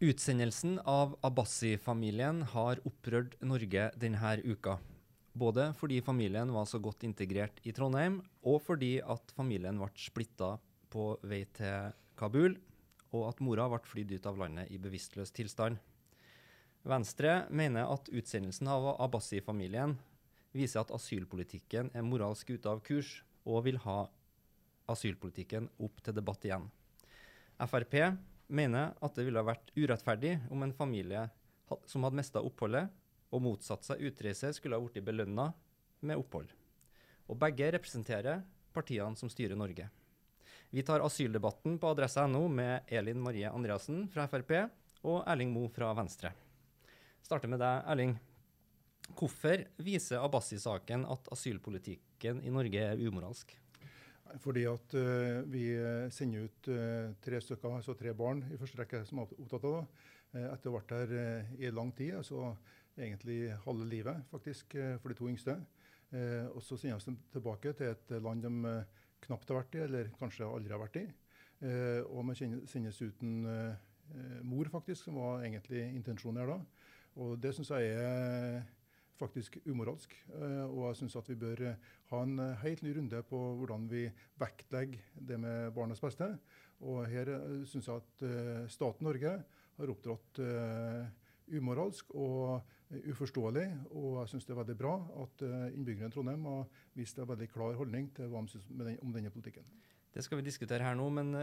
Utsendelsen av Abbasi-familien har opprørt Norge denne uka. Både fordi familien var så godt integrert i Trondheim, og fordi at familien ble splitta på vei til Kabul, og at mora ble flydd ut av landet i bevisstløs tilstand. Venstre mener at utsendelsen av Abbasi-familien viser at asylpolitikken er moralsk ute av kurs, og vil ha asylpolitikken opp til debatt igjen. Frp mener at det ville vært urettferdig om en familie som hadde mista oppholdet og motsatt seg utreise, skulle ha blitt belønna med opphold. Og begge representerer partiene som styrer Norge. Vi tar asyldebatten på adresse.no med Elin Marie Andreassen fra Frp og Erling Moe fra Venstre. Starter med deg, Erling. Hvorfor viser Abbasi-saken at asylpolitikken i Norge er umoralsk? Fordi at uh, vi sender ut uh, tre stykker, altså tre barn i første rekke som er opptatt av det. Uh, etter å ha vært her i lang tid, altså egentlig halve livet faktisk for de to yngste. og så sender vi dem tilbake til et land de knapt har vært i, eller kanskje aldri har vært i. og man sendes uten mor, faktisk, som var egentlig intensjonen her da. Og det syns jeg er faktisk umoralsk. Eh, og jeg syns at vi bør eh, ha en eh, helt ny runde på hvordan vi vektlegger det med barnets beste. Og her syns jeg at staten Norge har opptrådt umoralsk og uforståelig. Og jeg syns det er veldig bra at innbyggerne i Trondheim har vist en veldig klar holdning til hva de syns om denne politikken. Det skal vi diskutere her nå, men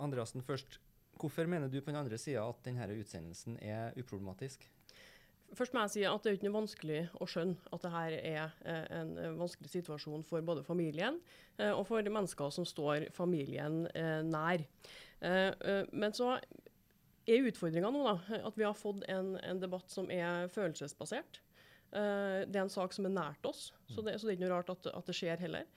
Andreassen først. Hvorfor mener du på den andre sida at denne utsendelsen er uproblematisk? Først må jeg si at det er ikke vanskelig å skjønne at dette er eh, en eh, vanskelig situasjon for både familien eh, og for mennesker som står familien nær. Men så er utfordringa nå da, at vi har fått en, en, debatt som er følelsesbasert. Det er en sak som er nært oss, så det, så det er ikke noe rart at, at det skjer heller.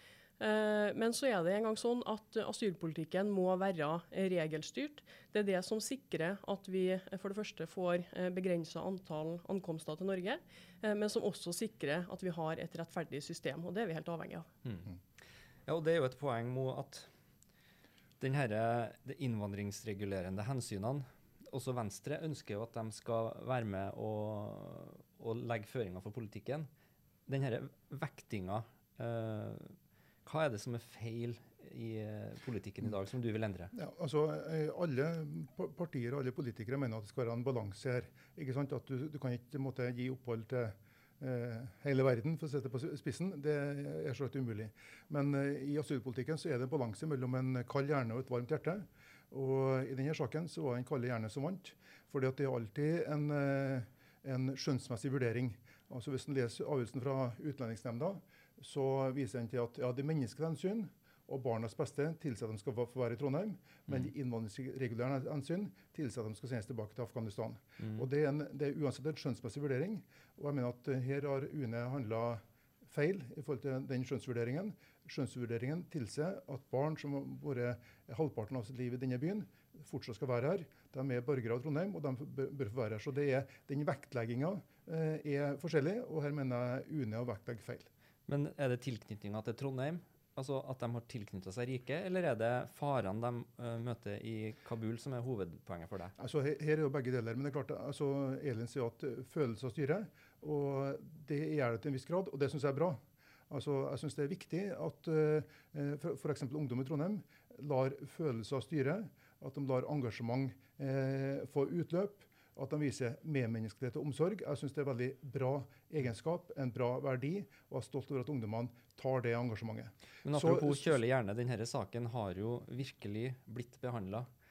Eh, men så er det en gang sånn at asylpolitikken må være regelstyrt. Det er det som sikrer at vi for det første får eh, begrensa antall ankomster til Norge, eh, men som også sikrer at vi har et rettferdig system. og Det er vi helt avhengig av. Mm. Ja, og Det er jo et poeng med at denne, de innvandringsregulerende hensynene også Venstre ønsker jo at de skal være med og legge føringer for politikken. Denne vektinga eh, hva er det som er feil i eh, politikken i dag, som du vil endre? Ja, altså, eh, Alle partier og alle politikere mener at det skal være en balanse her. Ikke sant? At du, du kan ikke måtte, gi opphold til eh, hele verden, for å sette det på spissen. Det er så umulig. Men eh, i asylpolitikken så er det en balanse mellom en kald hjerne og et varmt hjerte. Og I denne saken så var det en kalde hjerne som vant. fordi det er alltid en, en skjønnsmessig vurdering. Altså Hvis en leser avgjørelsen fra Utlendingsnemnda, så viser den til at ja, det er menneskelig hensyn og barnas beste tilsier at de skal få være i Trondheim, men mm. innvandringsregulære hensyn tilsier at de skal sendes tilbake til Afghanistan. Mm. Og det er, en, det er, uansett en skjønnsmessig vurdering. og jeg mener at eh, Her har UNE handla feil i forhold til den skjønnsvurderingen. Skjønnsvurderingen tilsier at barn som har vært halvparten av sitt liv i denne byen, fortsatt skal være her. De er borgere av Trondheim, og de bør få være her. Så det er, Den vektlegginga er forskjellig, og her mener jeg UNE har vektlagt feil. Men er det tilknytninga til Trondheim? Altså At de har tilknytta seg riket, eller er det farene de uh, møter i Kabul som er hovedpoenget for deg? Altså her, her, er jo begge deler. Men det er klart, altså Elin sier at følelser styrer. Og det gjør det til en viss grad, og det syns jeg er bra. Altså, jeg syns det er viktig at uh, f.eks. ungdom i Trondheim lar følelser styre. At de lar engasjement uh, få utløp at de viser medmenneskelighet og omsorg. Jeg syns det er veldig bra egenskap, en bra verdi, og jeg er stolt over at ungdommene tar det engasjementet. Men apropos Så, kjøle hjerne, denne saken har jo virkelig blitt behandla eh,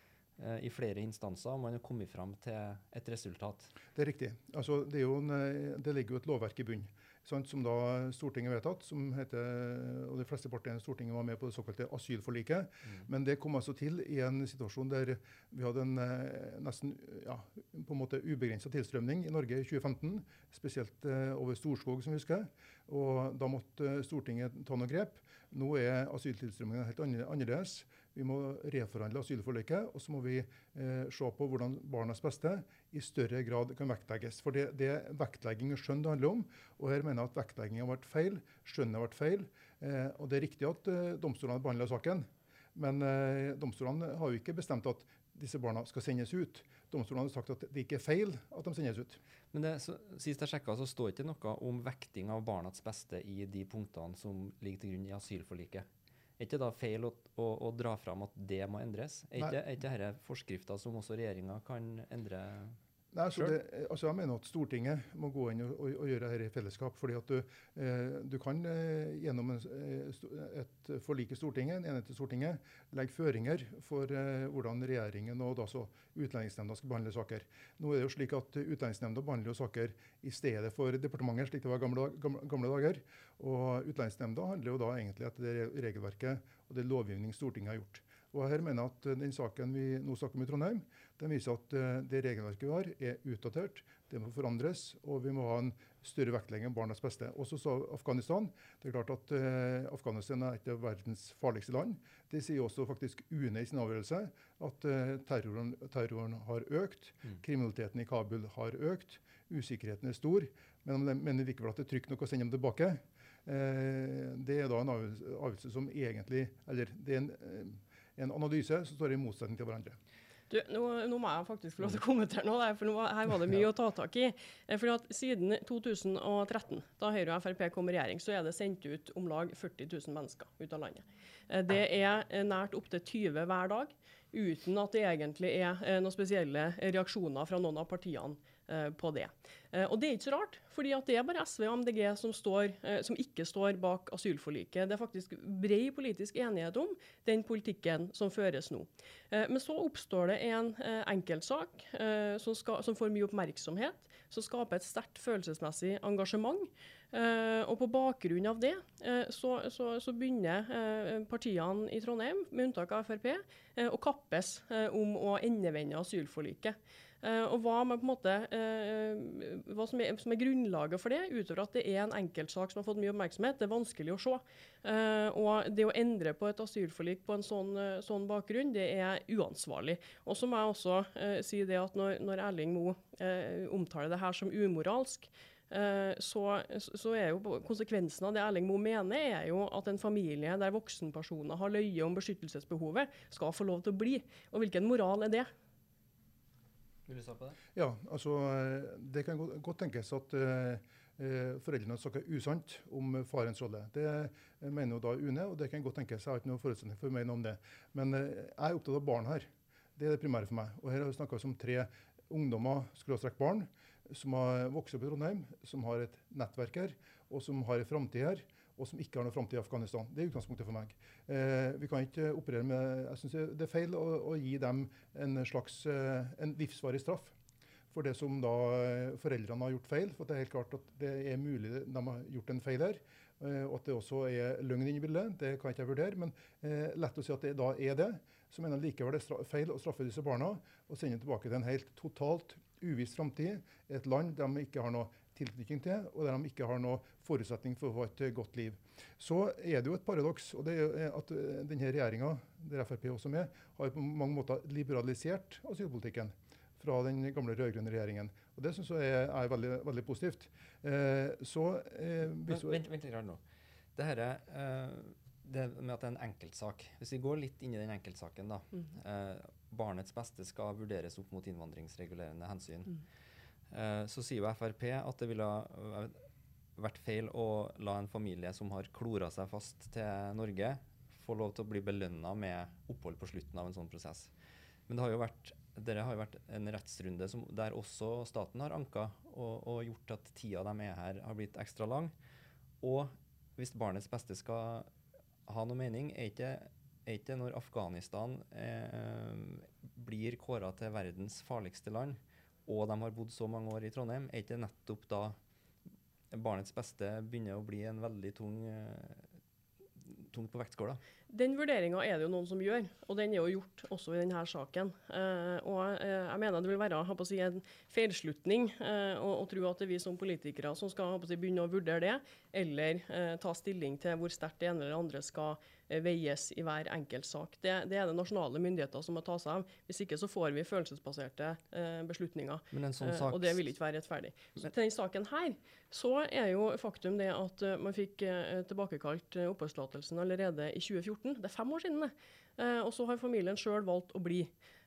i flere instanser, og man har kommet fram til et resultat. Det er riktig. Altså, det, er en, eh, det ligger jo et lovverk i bunnen sant, som da Stortinget vedtatt, som heter, og de fleste partiene i Stortinget var med på det såkalte asylforliket. Mm. Men det kom altså til i en situasjon der vi hadde en eh, nesten ja, på en måte ubegrensa tilstrømning i Norge i 2015, spesielt eh, over Storskog, som vi husker. Og da måtte Stortinget ta noen grep. Nå er asyltilstrømmingen helt annerledes. Vi må reforhandle asylforliket, og så må vi eh, se på hvordan barnas beste i større grad kan vektlegges. For det, det vektlegging og skjønn det handler om. Og her mener jeg at vektleggingen har vært feil, skjønnet har vært feil. Eh, og det er riktig at eh, domstolene behandler saken. Men eh, domstolene har jo ikke bestemt at disse barna skal sendes ut. domstolene har sagt at det ikke er feil at de sendes ut. Men det, så, Sist jeg sjekka, så står ikke noe om vekting av barnets beste i de punktene som ligger til grunn i asylforliket. Er ikke da feil å, å, å dra fram at det må endres? Er ikke, er ikke dette forskrifter som også regjeringa kan endre? Nei, altså, det, altså Jeg mener at Stortinget må gå inn og, og, og gjøre dette i fellesskap. fordi at Du, eh, du kan eh, gjennom en, eh, et forlik i Stortinget, en enhet i Stortinget legge føringer for eh, hvordan regjeringen og da så Utlendingsnemnda skal behandle saker. Nå er det jo slik at Utlendingsnemnda behandler jo saker i stedet for departementet, slik det var gamle, gamle, gamle dager. Og Utlendingsnemnda handler jo da egentlig etter det regelverket og det lovgivning Stortinget har gjort. Og her mener jeg at eh, Den saken vi nå snakker om i Trondheim, den viser at uh, det regelverket vi har, er utdatert. Det må forandres, og vi må ha en større vektlegging av barnas beste. Også så Afghanistan. Det er klart at uh, Afghanistan er et av verdens farligste land. Det sier også faktisk UNE i sin avgjørelse at uh, terroren, terroren, har økt. Mm. Kriminaliteten i Kabul har økt. Usikkerheten er stor. Men de mener likevel at det er trygt nok å sende dem tilbake. det er da en avgjørelse som egentlig Eller det er en en analyse som står i motsetning til hverandre. Du, nå, nå, må jeg faktisk få lov til å kommentere noe, der, for nå, her var det mye å ta tak i. Eh, fordi at Siden 2013, da Høyre og Frp kom i regjering, så er det sendt ut om lag 40 000 mennesker ut av landet. Eh, det er eh, nært opptil 20 hver dag, uten at det egentlig er noen spesielle reaksjoner fra noen av partiene på det. Eh, og det er ikke så rart, fordi det er bare SV og MDG som, står, eh, som, ikke står bak asylforliket. Det er faktisk bred politisk enighet om den politikken som føres nå. Men så oppstår det en enkeltsak som, som får mye oppmerksomhet, som skaper et sterkt følelsesmessig engasjement. Og på bakgrunn av det så, så, så, begynner partiene i Trondheim, med unntak av Frp, å kappes om å endevende asylforliket. Uh, og hva, måte, uh, hva som, er, som, er, grunnlaget for det, utover at det er en enkeltsak som har fått mye oppmerksomhet, det er vanskelig å se. Uh, og det å endre på et asylforlik på en sånn, sånn bakgrunn, det er uansvarlig. Og så må jeg også si det at når, når Erling Moe omtaler det her som umoralsk, så, så, er jo konsekvensen av det Erling Moe mener, er jo at en familie der voksenpersoner har løye om beskyttelsesbehovet, skal få lov til å bli. Og hvilken moral er det? Vil du på det? Ja, altså Det kan godt tenkes at uh, foreldrene snakker usant om farens rolle. Det mener jo da UNE, og det kan godt tenkes. Jeg har ikke noen forutsetning for å mene om det. Men uh, jeg er opptatt av barn her. Det er det primære for meg. Og her har vi snakka om tre ungdommer, skråstrekk barn, som har vokst opp i Trondheim, som har et nettverk her, og som har en framtid her og som ikke har noe framtid i Afghanistan. Det er utgangspunktet for meg. Eh, vi kan ikke operere med Jeg syns det er feil å, å, gi dem en slags eh, en livsvarig straff for det som da eh, foreldrene har gjort feil. For det er helt klart at det er mulig de har gjort en feil her. Eh, og at det også er løgn inne i bildet, det kan ikke jeg vurdere. Men eh, lett å si at det da er det. Så mener jeg likevel det er feil å straffe disse barna og sende dem tilbake til en helt totalt uviss framtid. Et land de ikke har noe tilknytning til, og der de ikke har noen forutsetning for å få et godt liv. Så er det jo et paradoks og det er at eh, denne regjeringa, der Frp også er med, har på mange måter liberalisert asylpolitikken fra den gamle rød-grønne regjeringen. Og Det syns jeg er, er veldig, veldig, positivt. Eh, så, eh, Men, Vent litt nå. Det, her, eh, det med at det er en enkeltsak. Hvis vi går litt inn i den enkeltsaken, da. Mm. Eh, barnets beste skal vurderes opp mot innvandringsregulerende hensyn. Mm. Eh, så sier jo Frp at det ville vært feil å la en familie som har klora seg fast til Norge, få lov til å bli belønna med opphold på slutten av en sånn prosess. Men det har jo vært, dere har jo vært en rettsrunde som, der også staten har anka og, og, gjort at tida de er her, har blitt ekstra lang. Og hvis barnets beste skal ha noe mening, er ikke, er ikke når Afghanistan eh, blir kåra til verdens farligste land, og de har bodd så mange år i Trondheim, er ikke nettopp da barnets beste begynner å bli en veldig tung, uh, tungt på vektskåla? Den vurderinga er det jo noen som gjør, og den er jo gjort også i denne saken. Eh, og uh, jeg mener det vil være si, en feilslutning å, å, tro at det er vi som politikere som skal si, begynne å vurdere det, eller ta stilling til hvor sterkt det ene eller andre skal Eh, veies i hver enkelt sak. Det, det, er det nasjonale myndigheter som må ta seg av. Hvis ikke så får vi følelsesbaserte eh, beslutninger. Sånn sak... og det vil ikke være rettferdig. Så til denne saken her, så er jo faktum det at man fikk tilbakekalt oppholdstillatelsen allerede i 2014. Det er fem år siden, det. og så har familien sjøl valgt å bli.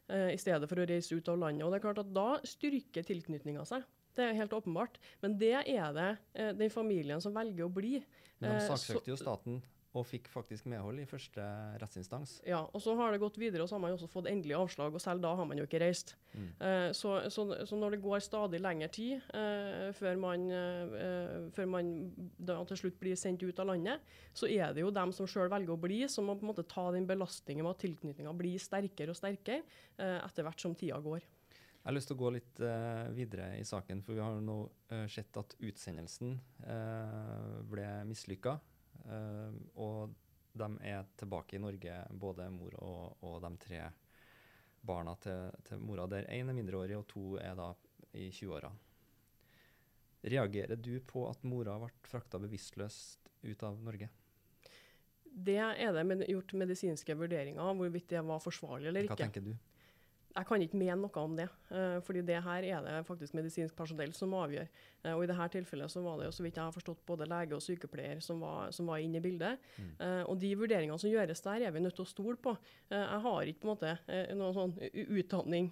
eh, i stedet for å reise ut av landet. Og det er klart at Da styrker tilknytninga seg. Det er helt åpenbart. Men det er det eh, den familien som velger å bli. Men de Eh, saksøkte jo staten og fikk faktisk medhold i første rettsinstans. Ja, og så har det gått videre, og så har man også fått endelig avslag, og selv da har man jo ikke reist. Mm. Eh, så, så, så når det går stadig lengre tid eh, før man, eh, før man da til slutt blir sendt ut av landet, så er det jo dem som sjøl velger å bli, som må på en måte ta den belastningen med at tilknytninga blir sterkere og sterkere eh, etter hvert som tida går. Jeg har lyst til å gå litt uh, videre i saken, for vi har nå uh, sett at utsendelsen uh, ble mislykka. Eh, og de er tilbake i Norge, både mor og, og de tre barna til, til mora. Der én er mindreårig, og to er da i 20-åra. Reagerer du på at mora ble frakta bevisstløst ut av Norge? Det er det gjort medisinske vurderinger av hvorvidt det var forsvarlig eller Hva ikke. tenker du? Jeg kan ikke mene noe om det, eh, fordi det her er det faktisk medisinsk personell som avgjør. Eh, og I dette tilfellet så var det jo, så vidt jeg har forstått, både lege og sykepleier som var, som var inne i bildet. Mm. Eh, og de vurderingene som gjøres der, er vi nødt til å stole på. Jeg har ikke på en måte noen sånn utdanning,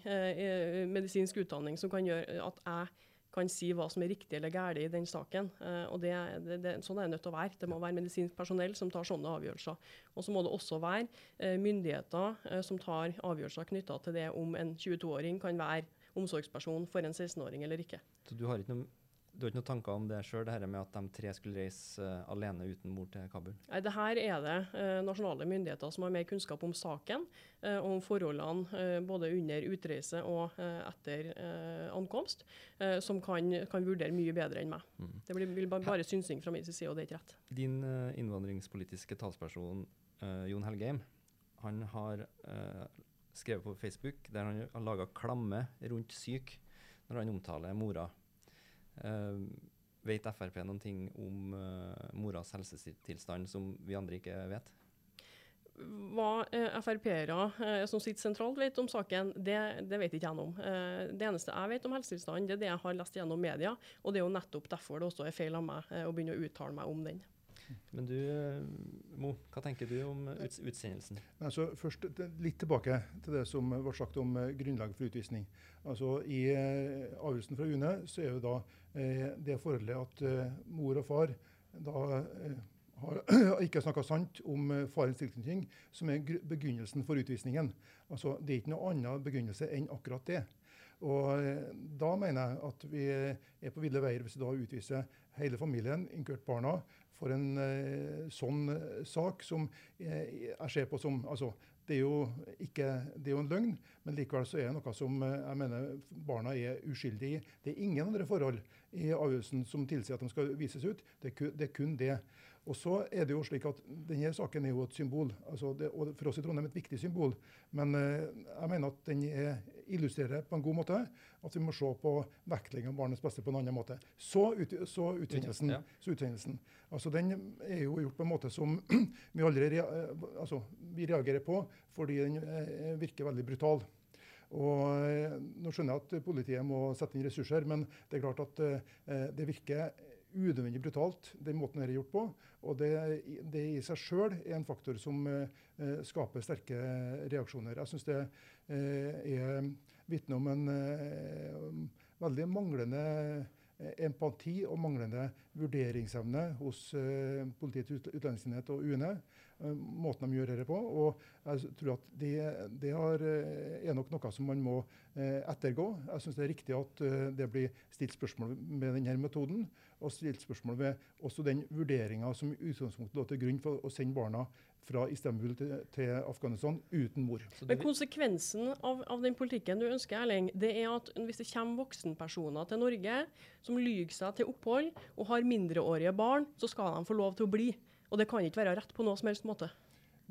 medisinsk utdanning som kan gjøre at jeg kan si hva som er riktig eller galt i den saken. Eh, og det, det, det, Sånn er det nødt til å være. Det må være medisinsk personell som tar sånne avgjørelser. Og så må det også være eh, myndigheter eh, som tar avgjørelser knytta til det om en 22-åring kan være omsorgsperson for en 16-åring eller ikke. Så du har ikke noe, du har ikke noen tanker om det sjøl, det her med at de tre skulle reise uh, alene uten mor til Kabul? Nei, det her er det uh, nasjonale myndigheter som har mer kunnskap om saken, eh, om forholdene både under utreise og etter ankomst, som kan, kan vurdere mye bedre enn meg. Mm. Det blir, blir bare, bare synsing fra min side, og det er ikke rett. Din innvandringspolitiske talsperson Jon Helgheim han har skrevet på Facebook der han har laga klamme rundt syk når han omtaler mora. Uh, vet Frp noen ting om uh, moras helsetilstand som vi andre ikke vet? Hva eh, Frp-ere eh, som sitter sentralt vet om saken, det, det vet ikke jeg noe om. Eh, det eneste jeg vet om helsetilstanden, det er det jeg har lest gjennom media, og det er jo nettopp derfor det også er feil av meg eh, å begynne å uttale meg om den. Men du, eh, Mo, hva tenker du om uts utsendelsen? Altså, først litt tilbake til det som ble sagt om grunnlaget grunnlag for utvisning. Altså, I eh, avgjørelsen fra UNE så er jo da eh, det forholdet at eh, mor og far da eh, har ikke snakka sant om eh, farens tilknytning, som er begynnelsen for utvisningen. Altså, Det er ikke noe annen begrunnelse enn akkurat det. Og eh, Da mener jeg at vi er på ville veier hvis vi da utviser hele familien, inkludert barna, for en eh, sånn eh, sak som eh, jeg ser på som altså, det er, jo ikke, det er jo en løgn, men likevel så er det noe som eh, jeg mener barna er uskyldige i. Det er ingen andre forhold i avgjørelsen som tilsier at de skal vises ut. Det er kun det. Og så er det jo slik at Denne saken er jo et symbol, altså det, og for oss i Trondheim et viktig symbol. Men eh, jeg mener at den er, illustrerer på en god måte at vi må se på vektlegging av barnets beste på en annen måte. Så, ut, så utsendelsen. Ja. Så utsendelsen. Altså, den er jo gjort på en måte som vi aldri eh, altså, vi reagerer på, fordi den eh, virker veldig brutal. Og Nå skjønner jeg at politiet må sette inn ressurser, men det er klart at det virker unødvendig brutalt, den måten det er gjort på. Og det, det i seg sjøl er en faktor som eh, skaper sterke reaksjoner. Jeg syns det eh, er vitne om en eh, veldig manglende eh, empati og manglende vurderingsevne hos eh, Politiets utlendingsenhet og UNE. eh, måten de gjør dette på. Og jeg tror at det, det har, eh, er nok noe som man må ettergå. Jeg syns det er riktig at det blir stilt spørsmål med denne metoden, og stilt spørsmål ved også den vurderinga som i utgangspunktet lå til grunn for å sende barna fra Istanbul til, til Afghanistan uten mor. Men konsekvensen av, av den politikken du ønsker, Erling, det er at hvis det kommer voksenpersoner til Norge som lyver seg til opphold og har mindreårige barn, så skal de få lov til å bli. Og det kan ikke være rett på noe som helst måte.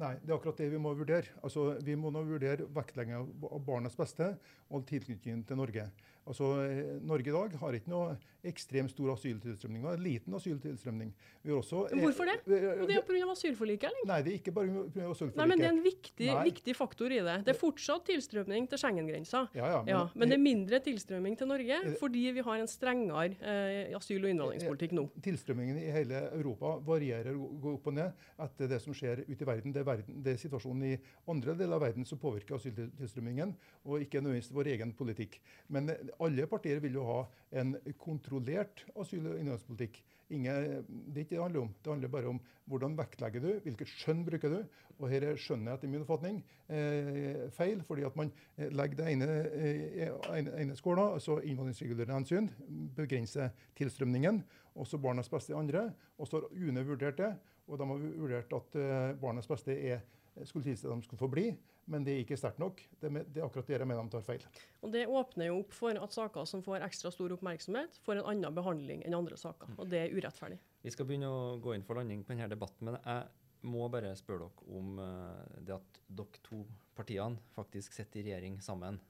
Nei, det er akkurat det vi må vurdere. Altså, vi må nå vurdere vektlegging av av barnas beste og tilknytningen til Norge. Altså, eh, Norge i dag har ikke noe ekstremt stor asyltilstrømning. Vi har en liten asyltilstrømning. Vi har også, hvorfor det? Vi- Og det er pga. asylforliket, eller? Nei, det er ikke bare pga. asylforliket. Nei, men det er en viktig, viktig faktor i det. Det er fortsatt tilstrømning til Schengen-grensa. Ja, ja, men, Ja, men det er mindre tilstrømning til Norge fordi vi har en strengere eh, asyl- og innvandringspolitikk nå. Tilstrømmingen i hele Europa varierer går opp og ned etter det som skjer ute i verden. Det det er, verden, det er situasjonen i andre deler av verden som påvirker asyltilstrømmingen, og ikke nødvendigvis vår egen politikk. Men eh, alle partier vil jo ha en kontrollert asyl- og innvandringspolitikk. Det er ikke det det handler om. Det handler bare om hvordan vektlegger du, hvilket skjønn bruker du. Og her er skjønnet etter min oppfatning eh, feil, fordi at man eh, legger det ene, eh, ene, ene skåla, altså innvandringsregulerende hensyn, begrenser tilstrømningen, og så barnas beste i andre. Og så har UNE vurdert det, og de har vurdert at eh, barnas beste er, skulle tilsi at de skulle få bli men det er ikke sterkt nok. Det, det, er akkurat det jeg mener de tar feil. Og Det åpner jo opp for at saker som får ekstra stor oppmerksomhet, får en annen behandling enn andre saker. Og det er urettferdig. Vi skal begynne å gå inn for landing på denne debatten, men jeg må bare spørre dere om uh, det at dere to partiene faktisk sitter i regjering sammen.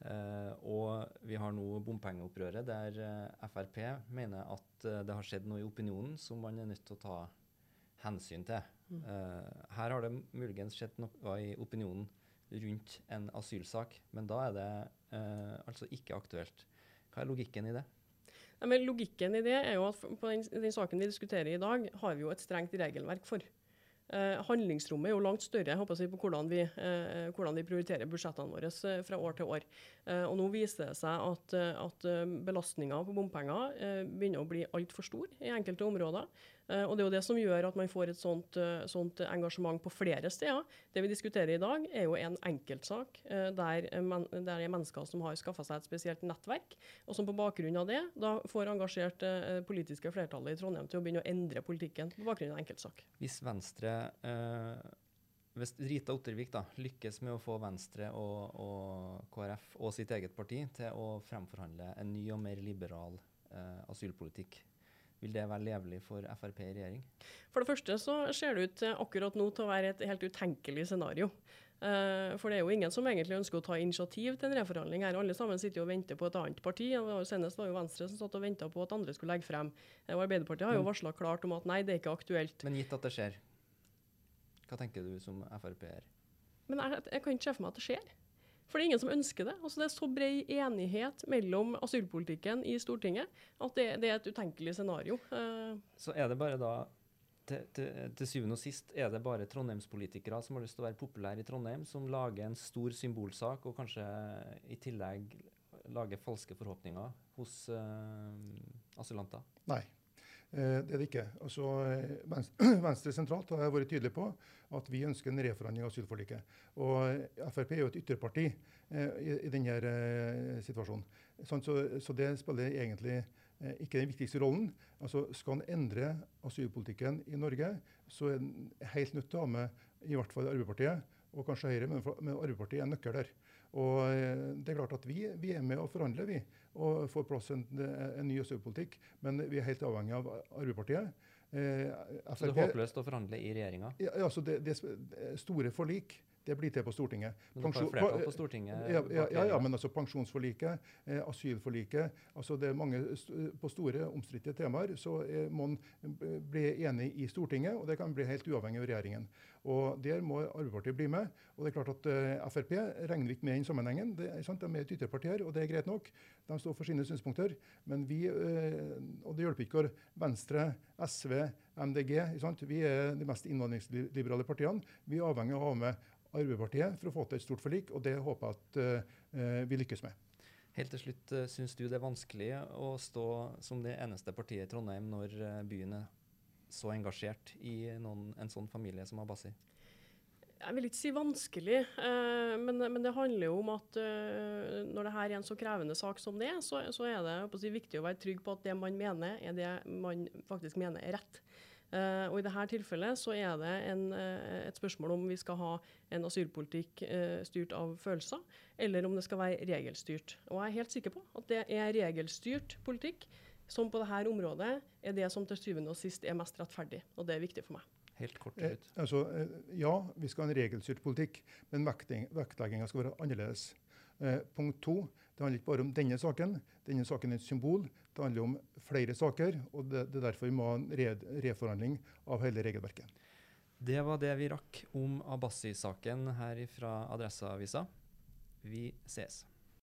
Uh, og vi har nå bompengeopprøret der uh, Frp mener at det har skjedd noe i opinionen som man er nødt til å ta hensyn til. Mm. Uh, her har det muligens skjedd noe i opinionen rundt en asylsak, men da er det uh, altså ikke aktuelt. Hva er logikken i det? Ja, men logikken i det er jo at På den, den, saken vi diskuterer i dag, har vi jo et strengt regelverk for. Eh, handlingsrommet er jo langt større jeg håper jeg, på hvordan vi, eh, hvordan vi, prioriterer budsjettene våre uh, fra år til år. og Nå viser det seg at, at belastninga på bompenger begynner å bli altfor stor i enkelte områder. Eh, og Det er jo det som gjør at man får et sånt, eh, sånt, engasjement på flere steder. Det vi diskuterer i dag, er jo en enkeltsak eh, der, men, der det er mennesker som har skaffa seg et spesielt nettverk, og som på bakgrunn av det da får engasjert det politiske flertallet i Trondheim til å begynne å endre politikken på bakgrunn av en enkeltsak. Hvis Venstre eh, hvis Rita Ottervik da, lykkes med å få Venstre og, og, KrF og sitt eget parti til å fremforhandle en ny og mer liberal eh, asylpolitikk, vil det være levelig for Frp i regjering? For det første så ser det ut akkurat nå til å være et helt utenkelig scenario. Uh, for det er jo ingen som egentlig ønsker å ta initiativ til en reforhandling her. Alle sammen sitter jo og venter på et annet parti. Senest var jo Venstre som satt og venta på at andre skulle legge frem. Uh, og Arbeiderpartiet har jo varsla klart om at nei, det er ikke aktuelt. Men gitt at det skjer, hva tenker du som Frp-er? Men jeg, jeg kan ikke se for meg at det skjer. For det er ingen som ønsker det. Altså, det er så bred enighet mellom asylpolitikken i Stortinget at det, det er et utenkelig scenario. Uh, så er det bare da til, til, til, syvende og sist er det bare trondheimspolitikere som har lyst til å være populære i Trondheim, som lager en stor symbolsak og kanskje i tillegg lager falske forhåpninger hos uh, asylanter? Nei, eh, det er det ikke. Altså, Venstre sentralt har jeg vært tydelig på at vi ønsker en reforhandling av asylforliket. Og Frp er jo et ytterparti eh, i, denne eh, situasjonen. Sånn, så, det spiller egentlig eh, ikke den viktigste rollen. Altså, skal en endre asylpolitikken i Norge, så er en helt nødt til å ha med i hvert fall Arbeiderpartiet, og kanskje Høyre, men, men Arbeiderpartiet er en nøkkel der. Og eh, det er klart at Vi, vi er med og forhandler vi, og får plass en, en ny asylpolitikk. Men vi er helt avhengig av Arbeiderpartiet. Eh, så det er håpløst å forhandle i regjeringa? Ja, altså det, det store forlik det blir til på Stortinget. Pensjon, på Stortinget? Ja, ja, ja, ja, men altså pensjonsforliket, eh, asylforliket altså Det er mange st På store, omstridte temaer så eh, må man bli enig i Stortinget, og det kan bli helt uavhengig av regjeringen. Og Der må Arbeiderpartiet bli med. og det er klart at uh, Frp regner ikke med i den sammenhengen. Det er, sant, de er et ytterparti her, og det er greit nok. De står for sine synspunkter. Men vi, uh, og det hjelper ikke Venstre, SV, MDG sant? Vi er de mest innvandringsliberale partiene. Vi er avhengig av å ha med Arbeiderpartiet for å få til et stort forlik, og det håper jeg at uh, vi lykkes med. Helt til slutt, uh, Syns du det er vanskelig å stå som det eneste partiet i Trondheim når uh, byen er så engasjert i noen, en sånn familie som Abbasi? Jeg vil ikke si vanskelig, men, men, det handler jo om at når det her er en så krevende sak som det er, så, så er det si, viktig å være trygg på at det man mener, er det man faktisk mener er rett. Uh, og I dette tilfellet så er det en, uh, et spørsmål om vi skal ha en asylpolitikk uh, styrt av følelser, eller om det skal være regelstyrt. Og Jeg er helt sikker på at det er regelstyrt politikk som på dette området er det som til syvende og sist er mest rettferdig. Og det er viktig for meg. Helt kort ut. Eh, altså, ja, vi skal ha en regelstyrt politikk, men vektlegginga skal være annerledes. Eh, punkt to, det handler ikke bare om denne saken. Denne saken er et symbol. Det handler om flere saker, og det, det er derfor vi må ha en re reforhandling av hele regelverket. Det var det vi rakk om Abbasi-saken her fra Adresseavisa. Vi ses.